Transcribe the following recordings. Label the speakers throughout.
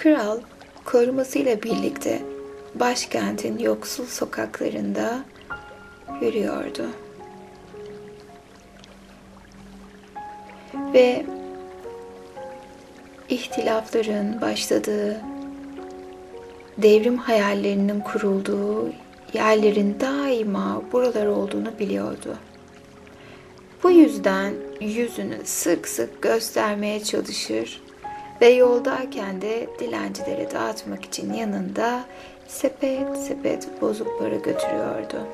Speaker 1: Kral korumasıyla birlikte başkentin yoksul sokaklarında yürüyordu. Ve ihtilafların başladığı, devrim hayallerinin kurulduğu yerlerin daima buralar olduğunu biliyordu. Bu yüzden yüzünü sık sık göstermeye çalışır ve yoldayken de dilencilere dağıtmak için yanında sepet sepet bozuk para götürüyordu.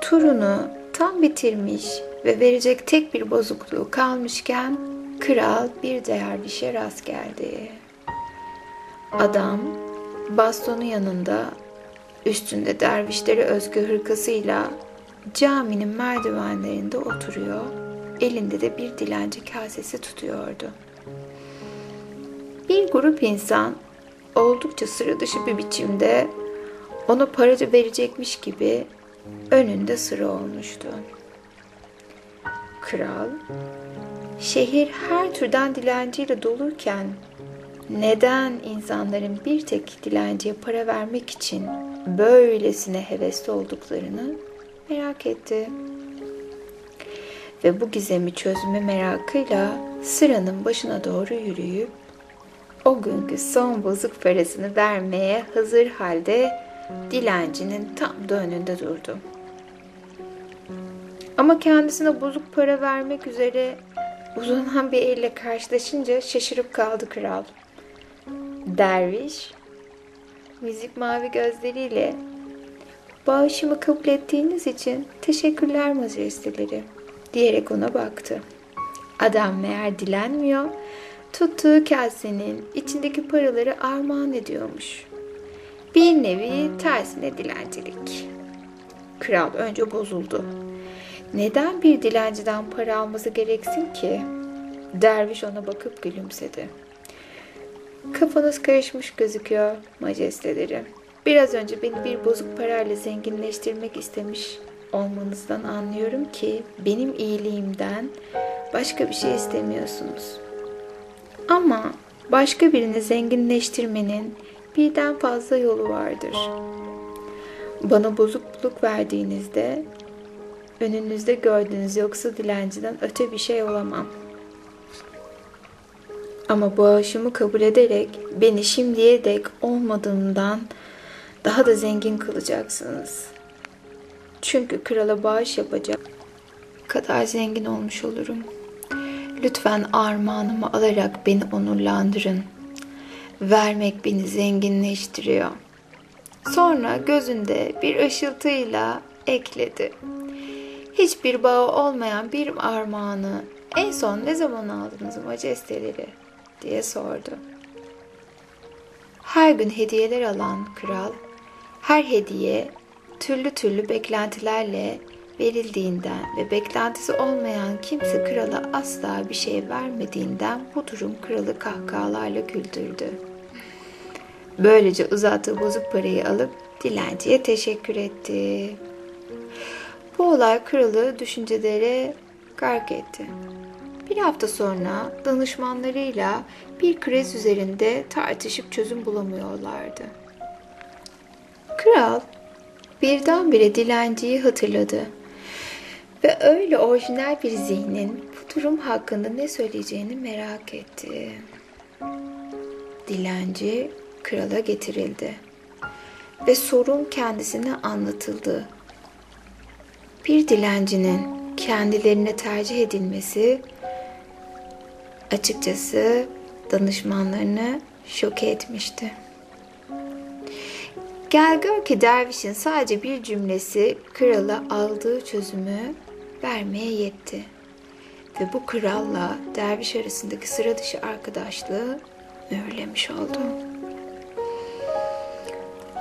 Speaker 1: Turunu tam bitirmiş ve verecek tek bir bozukluğu kalmışken kral bir dervişe rast geldi. Adam bastonu yanında üstünde dervişlere özgü hırkasıyla caminin merdivenlerinde oturuyor. Elinde de bir dilenci kasesi tutuyordu. Bir grup insan oldukça sıra dışı bir biçimde ona para verecekmiş gibi önünde sıra olmuştu. Kral, şehir her türden dilenciyle dolurken neden insanların bir tek dilenciye para vermek için böylesine hevesli olduklarını merak etti. Ve bu gizemi çözme merakıyla sıranın başına doğru yürüyüp o günkü son bozuk parasını vermeye hazır halde dilencinin tam da önünde durdu. Ama kendisine bozuk para vermek üzere uzanan bir elle karşılaşınca şaşırıp kaldı kral. Derviş, müzik mavi gözleriyle bağışımı kabul ettiğiniz için teşekkürler majesteleri diyerek ona baktı. Adam meğer dilenmiyor, tuttuğu kasenin içindeki paraları armağan ediyormuş. Bir nevi tersine dilencilik. Kral önce bozuldu. Neden bir dilenciden para alması gereksin ki? Derviş ona bakıp gülümsedi. Kafanız karışmış gözüküyor majesteleri. Biraz önce beni bir bozuk parayla zenginleştirmek istemiş olmanızdan anlıyorum ki benim iyiliğimden başka bir şey istemiyorsunuz. Ama başka birini zenginleştirmenin birden fazla yolu vardır. Bana bozukluk verdiğinizde önünüzde gördüğünüz yoksa dilenciden öte bir şey olamam. Ama bağışımı kabul ederek beni şimdiye dek olmadığımdan daha da zengin kılacaksınız. Çünkü krala bağış yapacak kadar zengin olmuş olurum. Lütfen armağanımı alarak beni onurlandırın. Vermek beni zenginleştiriyor. Sonra gözünde bir ışıltıyla ekledi. Hiçbir bağı olmayan bir armağanı en son ne zaman aldınız majesteleri diye sordu. Her gün hediyeler alan kral, her hediye türlü türlü beklentilerle verildiğinden ve beklentisi olmayan kimse krala asla bir şey vermediğinden bu durum kralı kahkahalarla güldürdü. Böylece uzattığı bozuk parayı alıp dilenciye teşekkür etti. Bu olay kralı düşüncelere gark etti. Bir hafta sonra danışmanlarıyla bir kriz üzerinde tartışıp çözüm bulamıyorlardı. Kral birdenbire dilenciyi hatırladı ve öyle orijinal bir zihnin bu durum hakkında ne söyleyeceğini merak etti. Dilenci krala getirildi ve sorun kendisine anlatıldı. Bir dilencinin kendilerine tercih edilmesi açıkçası danışmanlarını şok etmişti. Gel gör ki dervişin sadece bir cümlesi krala aldığı çözümü vermeye yetti. Ve bu kralla derviş arasındaki sıra dışı arkadaşlığı mühürlemiş oldu.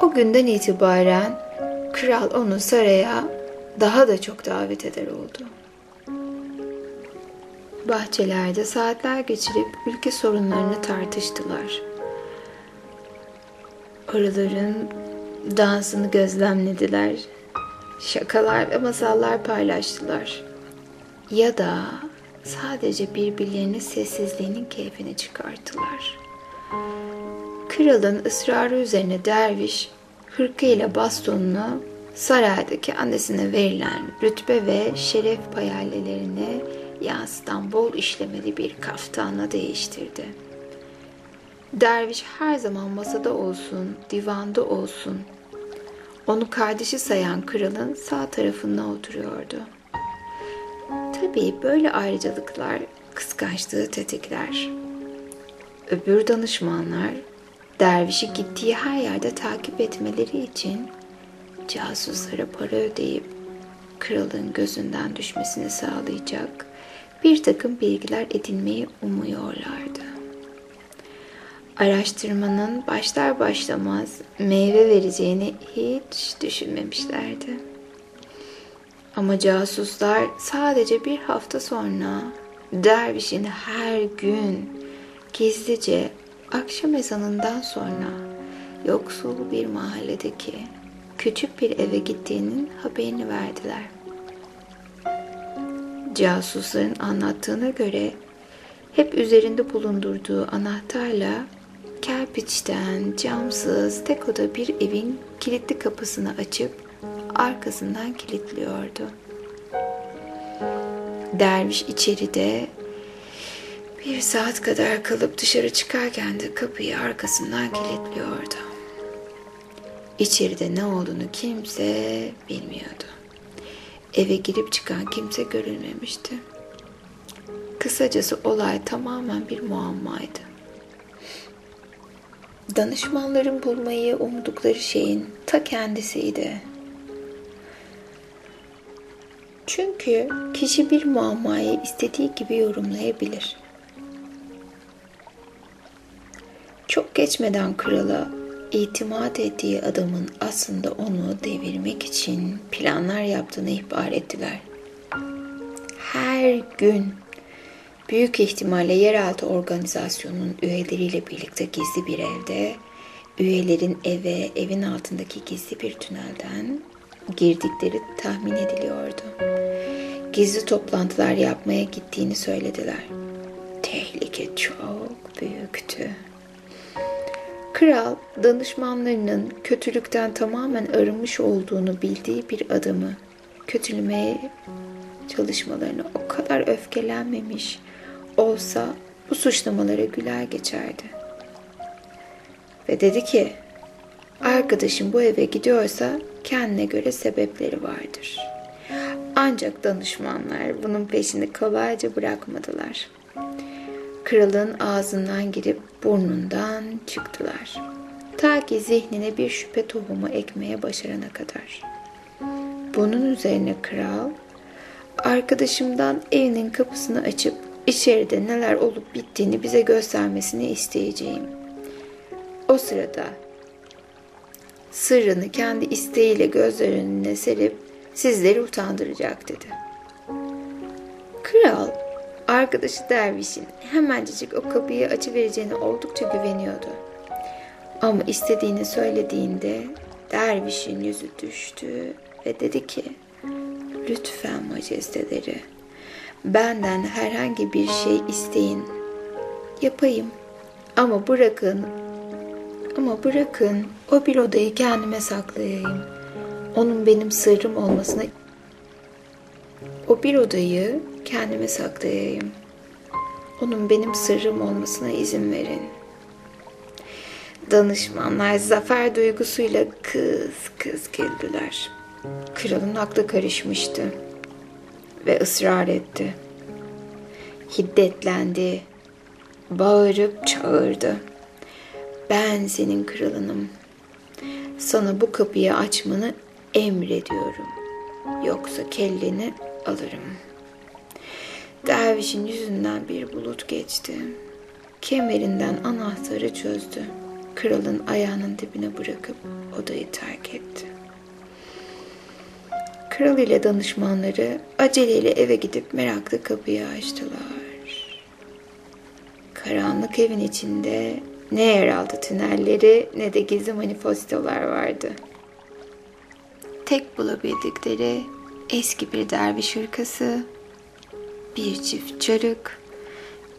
Speaker 1: O günden itibaren kral onu saraya daha da çok davet eder oldu. Bahçelerde saatler geçirip ülke sorunlarını tartıştılar. Arıların dansını gözlemlediler. Şakalar ve masallar paylaştılar. Ya da sadece birbirlerinin sessizliğinin keyfini çıkarttılar. Kralın ısrarı üzerine derviş hırkı ile bastonunu saraydaki annesine verilen rütbe ve şeref payalelerini yansıtan bol işlemeli bir kaftana değiştirdi. Derviş her zaman masada olsun, divanda olsun. Onu kardeşi sayan kralın sağ tarafında oturuyordu. Tabii böyle ayrıcalıklar kıskançlığı tetikler. Öbür danışmanlar dervişi gittiği her yerde takip etmeleri için casuslara para ödeyip kralın gözünden düşmesini sağlayacak bir takım bilgiler edinmeyi umuyorlardı. Araştırmanın başlar başlamaz meyve vereceğini hiç düşünmemişlerdi. Ama casuslar sadece bir hafta sonra dervişin her gün gizlice akşam ezanından sonra yoksul bir mahalledeki küçük bir eve gittiğinin haberini verdiler. Casusların anlattığına göre hep üzerinde bulundurduğu anahtarla kerpiçten camsız tek oda bir evin kilitli kapısını açıp arkasından kilitliyordu. Derviş içeride bir saat kadar kalıp dışarı çıkarken de kapıyı arkasından kilitliyordu. İçeride ne olduğunu kimse bilmiyordu. Eve girip çıkan kimse görülmemişti. Kısacası olay tamamen bir muammaydı. Danışmanların bulmayı umdukları şeyin ta kendisiydi. Çünkü kişi bir muammayı istediği gibi yorumlayabilir. Çok geçmeden krala itimat ettiği adamın aslında onu devirmek için planlar yaptığını ihbar ettiler. Her gün büyük ihtimalle yeraltı organizasyonunun üyeleriyle birlikte gizli bir evde, üyelerin eve, evin altındaki gizli bir tünelden girdikleri tahmin ediliyordu. Gizli toplantılar yapmaya gittiğini söylediler. Tehlike çok büyüktü. Kral danışmanlarının kötülükten tamamen arınmış olduğunu bildiği bir adamı kötülemeye çalışmalarına o kadar öfkelenmemiş olsa bu suçlamalara güler geçerdi. Ve dedi ki arkadaşım bu eve gidiyorsa kendine göre sebepleri vardır. Ancak danışmanlar bunun peşini kolayca bırakmadılar. Kralın ağzından girip burnundan çıktılar. Ta ki zihnine bir şüphe tohumu ekmeye başarana kadar. Bunun üzerine kral, arkadaşımdan evinin kapısını açıp içeride neler olup bittiğini bize göstermesini isteyeceğim. O sırada sırrını kendi isteğiyle gözler önüne serip sizleri utandıracak dedi. Kral arkadaşı dervişin hemencecik o kapıyı açıvereceğine oldukça güveniyordu. Ama istediğini söylediğinde dervişin yüzü düştü ve dedi ki lütfen majesteleri benden herhangi bir şey isteyin yapayım ama bırakın ama bırakın o bir odayı kendime saklayayım. Onun benim sırrım olmasına o bir odayı kendime saklayayım. Onun benim sırrım olmasına izin verin. Danışmanlar zafer duygusuyla kız kız güldüler. Kralın aklı karışmıştı ve ısrar etti. Hiddetlendi, bağırıp çağırdı. Ben senin kralınım. Sana bu kapıyı açmanı emrediyorum. Yoksa kelleni alırım. Dervişin yüzünden bir bulut geçti. Kemerinden anahtarı çözdü. Kralın ayağının dibine bırakıp odayı terk etti. Kral ile danışmanları aceleyle eve gidip meraklı kapıyı açtılar. Karanlık evin içinde ne yeraltı tünelleri ne de gizli manifestolar vardı. Tek bulabildikleri eski bir derviş hırkası, bir çift çarık,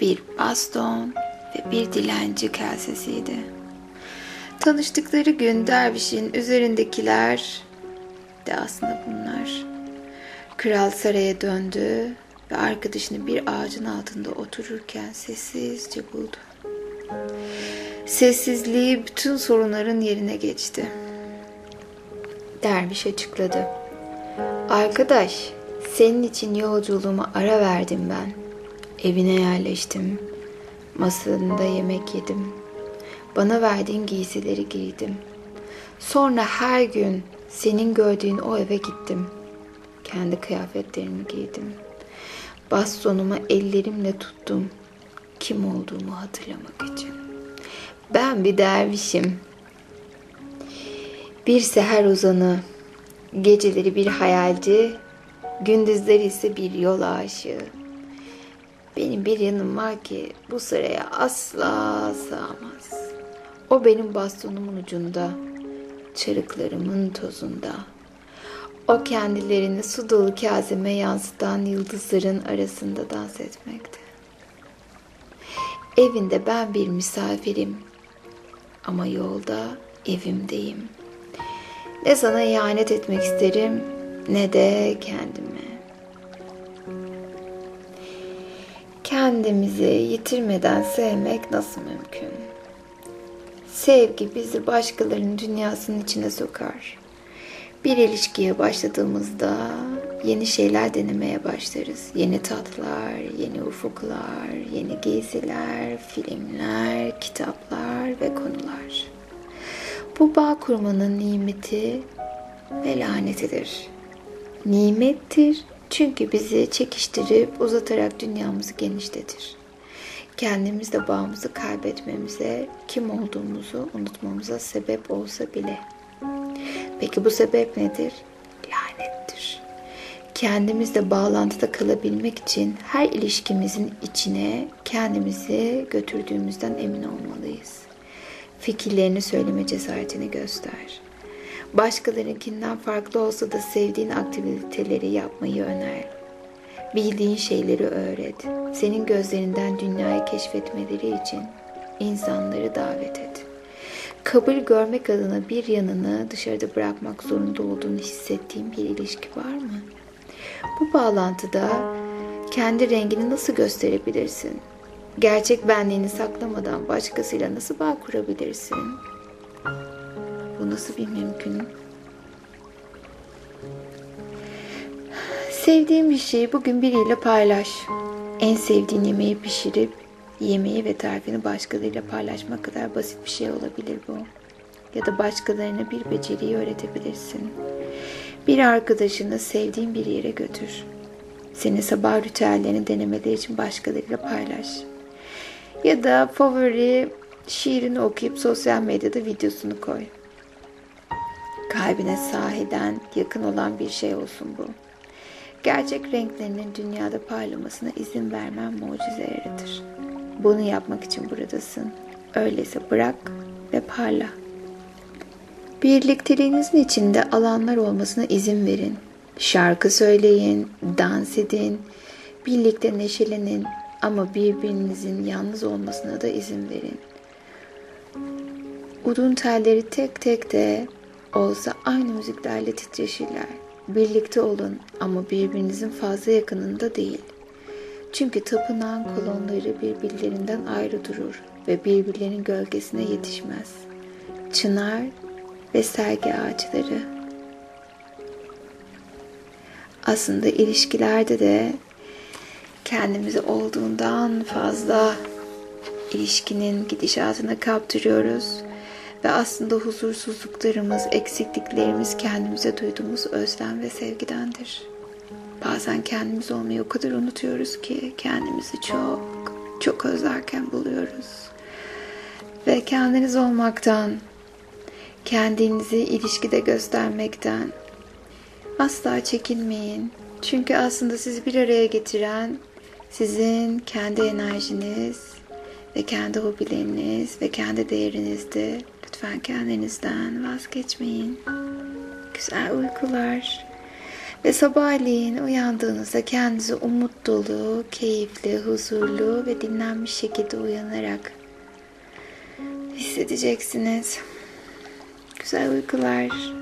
Speaker 1: bir baston ve bir dilenci kasesiydi. Tanıştıkları gün dervişin üzerindekiler de aslında bunlar. Kral saraya döndü ve arkadaşını bir ağacın altında otururken sessizce buldu. Sessizliği bütün sorunların yerine geçti. Derviş açıkladı. Arkadaş, senin için yolculuğuma ara verdim ben. Evine yerleştim. Masasında yemek yedim. Bana verdiğin giysileri giydim. Sonra her gün senin gördüğün o eve gittim. Kendi kıyafetlerimi giydim. Bastonumu ellerimle tuttum. Kim olduğumu hatırlamak için. Ben bir dervişim. Bir seher uzanı, geceleri bir hayalci, gündüzleri ise bir yol aşığı. Benim bir yanım var ki bu sıraya asla sığamaz. O benim bastonumun ucunda, çarıklarımın tozunda. O kendilerini su dolu kazeme yansıtan yıldızların arasında dans etmekte. Evinde ben bir misafirim ama yolda evimdeyim. Ne sana ihanet etmek isterim ne de kendime. Kendimizi yitirmeden sevmek nasıl mümkün? Sevgi bizi başkalarının dünyasının içine sokar. Bir ilişkiye başladığımızda yeni şeyler denemeye başlarız. Yeni tatlar, yeni ufuklar, yeni geziler, filmler, kitaplar ve konular. Bu bağ kurmanın nimeti ve lanetidir. Nimettir çünkü bizi çekiştirip uzatarak dünyamızı genişletir. Kendimizde bağımızı kaybetmemize, kim olduğumuzu unutmamıza sebep olsa bile. Peki bu sebep nedir? Lanettir. Kendimizle bağlantıda kalabilmek için her ilişkimizin içine kendimizi götürdüğümüzden emin olmalıyız. Fikirlerini söyleme cesaretini göster. Başkalarınkinden farklı olsa da sevdiğin aktiviteleri yapmayı öner. Bildiğin şeyleri öğret. Senin gözlerinden dünyayı keşfetmeleri için insanları davet et. Kabul görmek adına bir yanını dışarıda bırakmak zorunda olduğunu hissettiğin bir ilişki var mı? Bu bağlantıda kendi rengini nasıl gösterebilirsin? Gerçek benliğini saklamadan başkasıyla nasıl bağ kurabilirsin? Bu nasıl bir mümkün? Sevdiğin bir şeyi bugün biriyle paylaş. En sevdiğin yemeği pişirip yemeği ve tarifini başkalarıyla paylaşmak kadar basit bir şey olabilir bu. Ya da başkalarına bir beceriyi öğretebilirsin. Bir arkadaşını sevdiğin bir yere götür. Senin sabah ritüellerini denemeleri için başkalarıyla paylaş. Ya da favori şiirini okuyup sosyal medyada videosunu koy. Kalbine sahiden yakın olan bir şey olsun bu. Gerçek renklerinin dünyada parlamasına izin vermen mucize yaratır. Bunu yapmak için buradasın. Öyleyse bırak ve parla. Birlikteliğinizin içinde alanlar olmasına izin verin. Şarkı söyleyin, dans edin, birlikte neşelenin ama birbirinizin yalnız olmasına da izin verin. Udun telleri tek tek de olsa aynı müziklerle titreşirler. Birlikte olun ama birbirinizin fazla yakınında değil. Çünkü tapınağın kolonları birbirlerinden ayrı durur ve birbirlerinin gölgesine yetişmez. Çınar ve sergi ağaçları. Aslında ilişkilerde de kendimizi olduğundan fazla ilişkinin gidişatına kaptırıyoruz ve aslında huzursuzluklarımız, eksikliklerimiz kendimize duyduğumuz özlem ve sevgidendir. Bazen kendimiz olmayı o kadar unutuyoruz ki kendimizi çok çok özlerken buluyoruz. Ve kendiniz olmaktan, kendinizi ilişkide göstermekten asla çekinmeyin. Çünkü aslında sizi bir araya getiren sizin kendi enerjiniz ve kendi hobileriniz ve kendi değerinizdi. Lütfen kendinizden vazgeçmeyin. Güzel uykular. Ve sabahleyin uyandığınızda kendinizi umut dolu, keyifli, huzurlu ve dinlenmiş şekilde uyanarak hissedeceksiniz. Güzel uykular.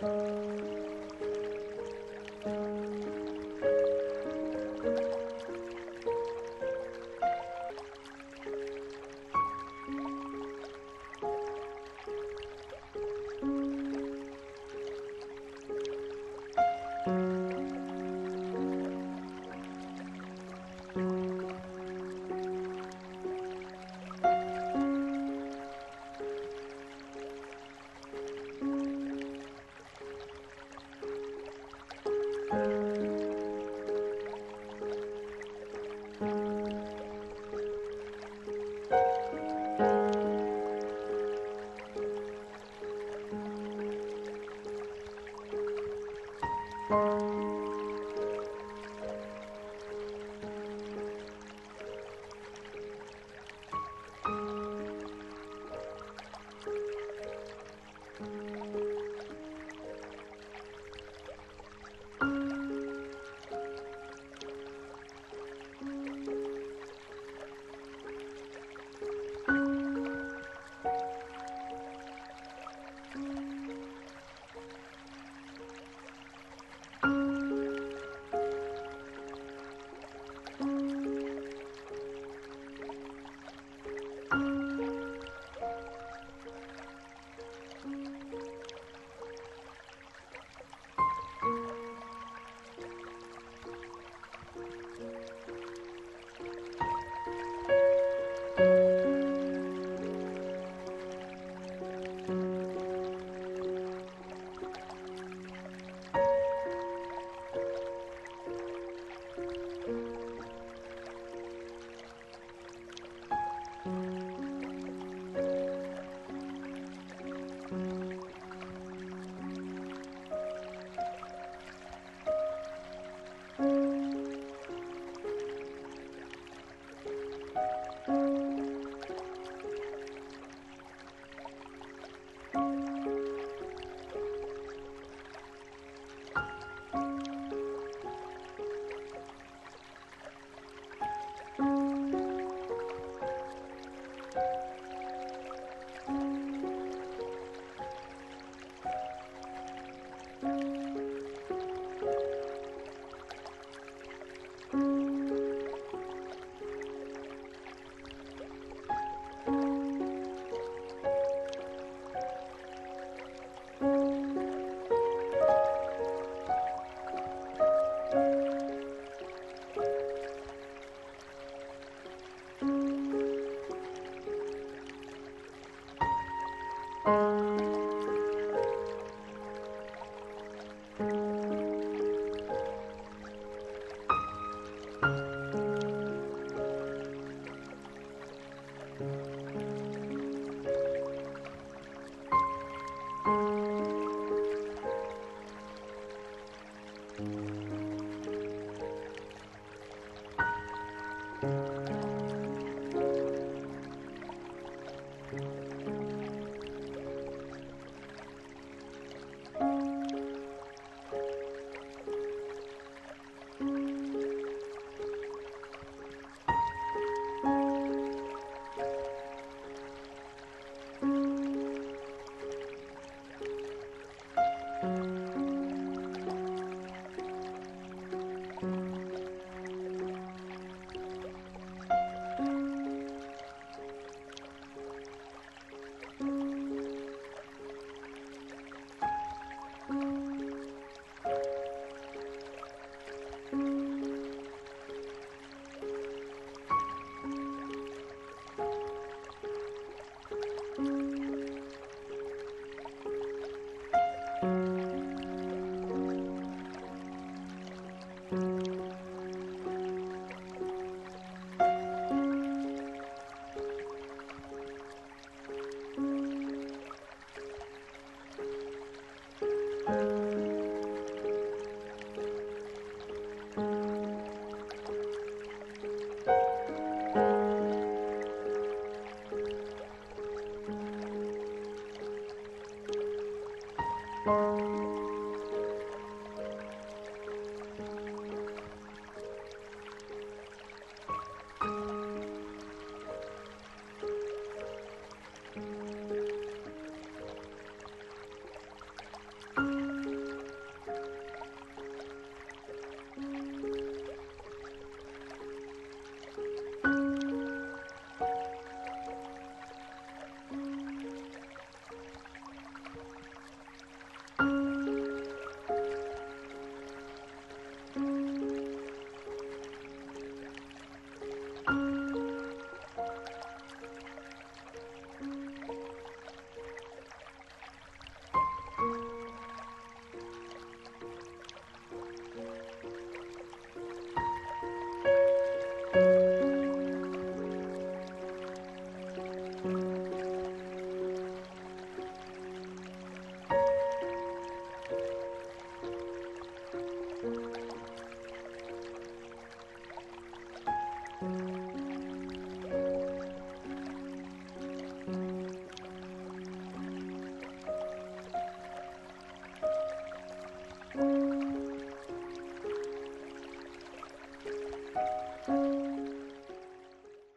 Speaker 1: thank you